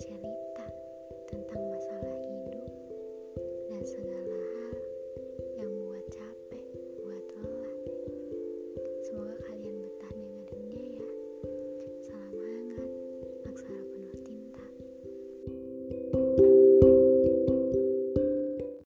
cerita tentang masalah hidup dan segala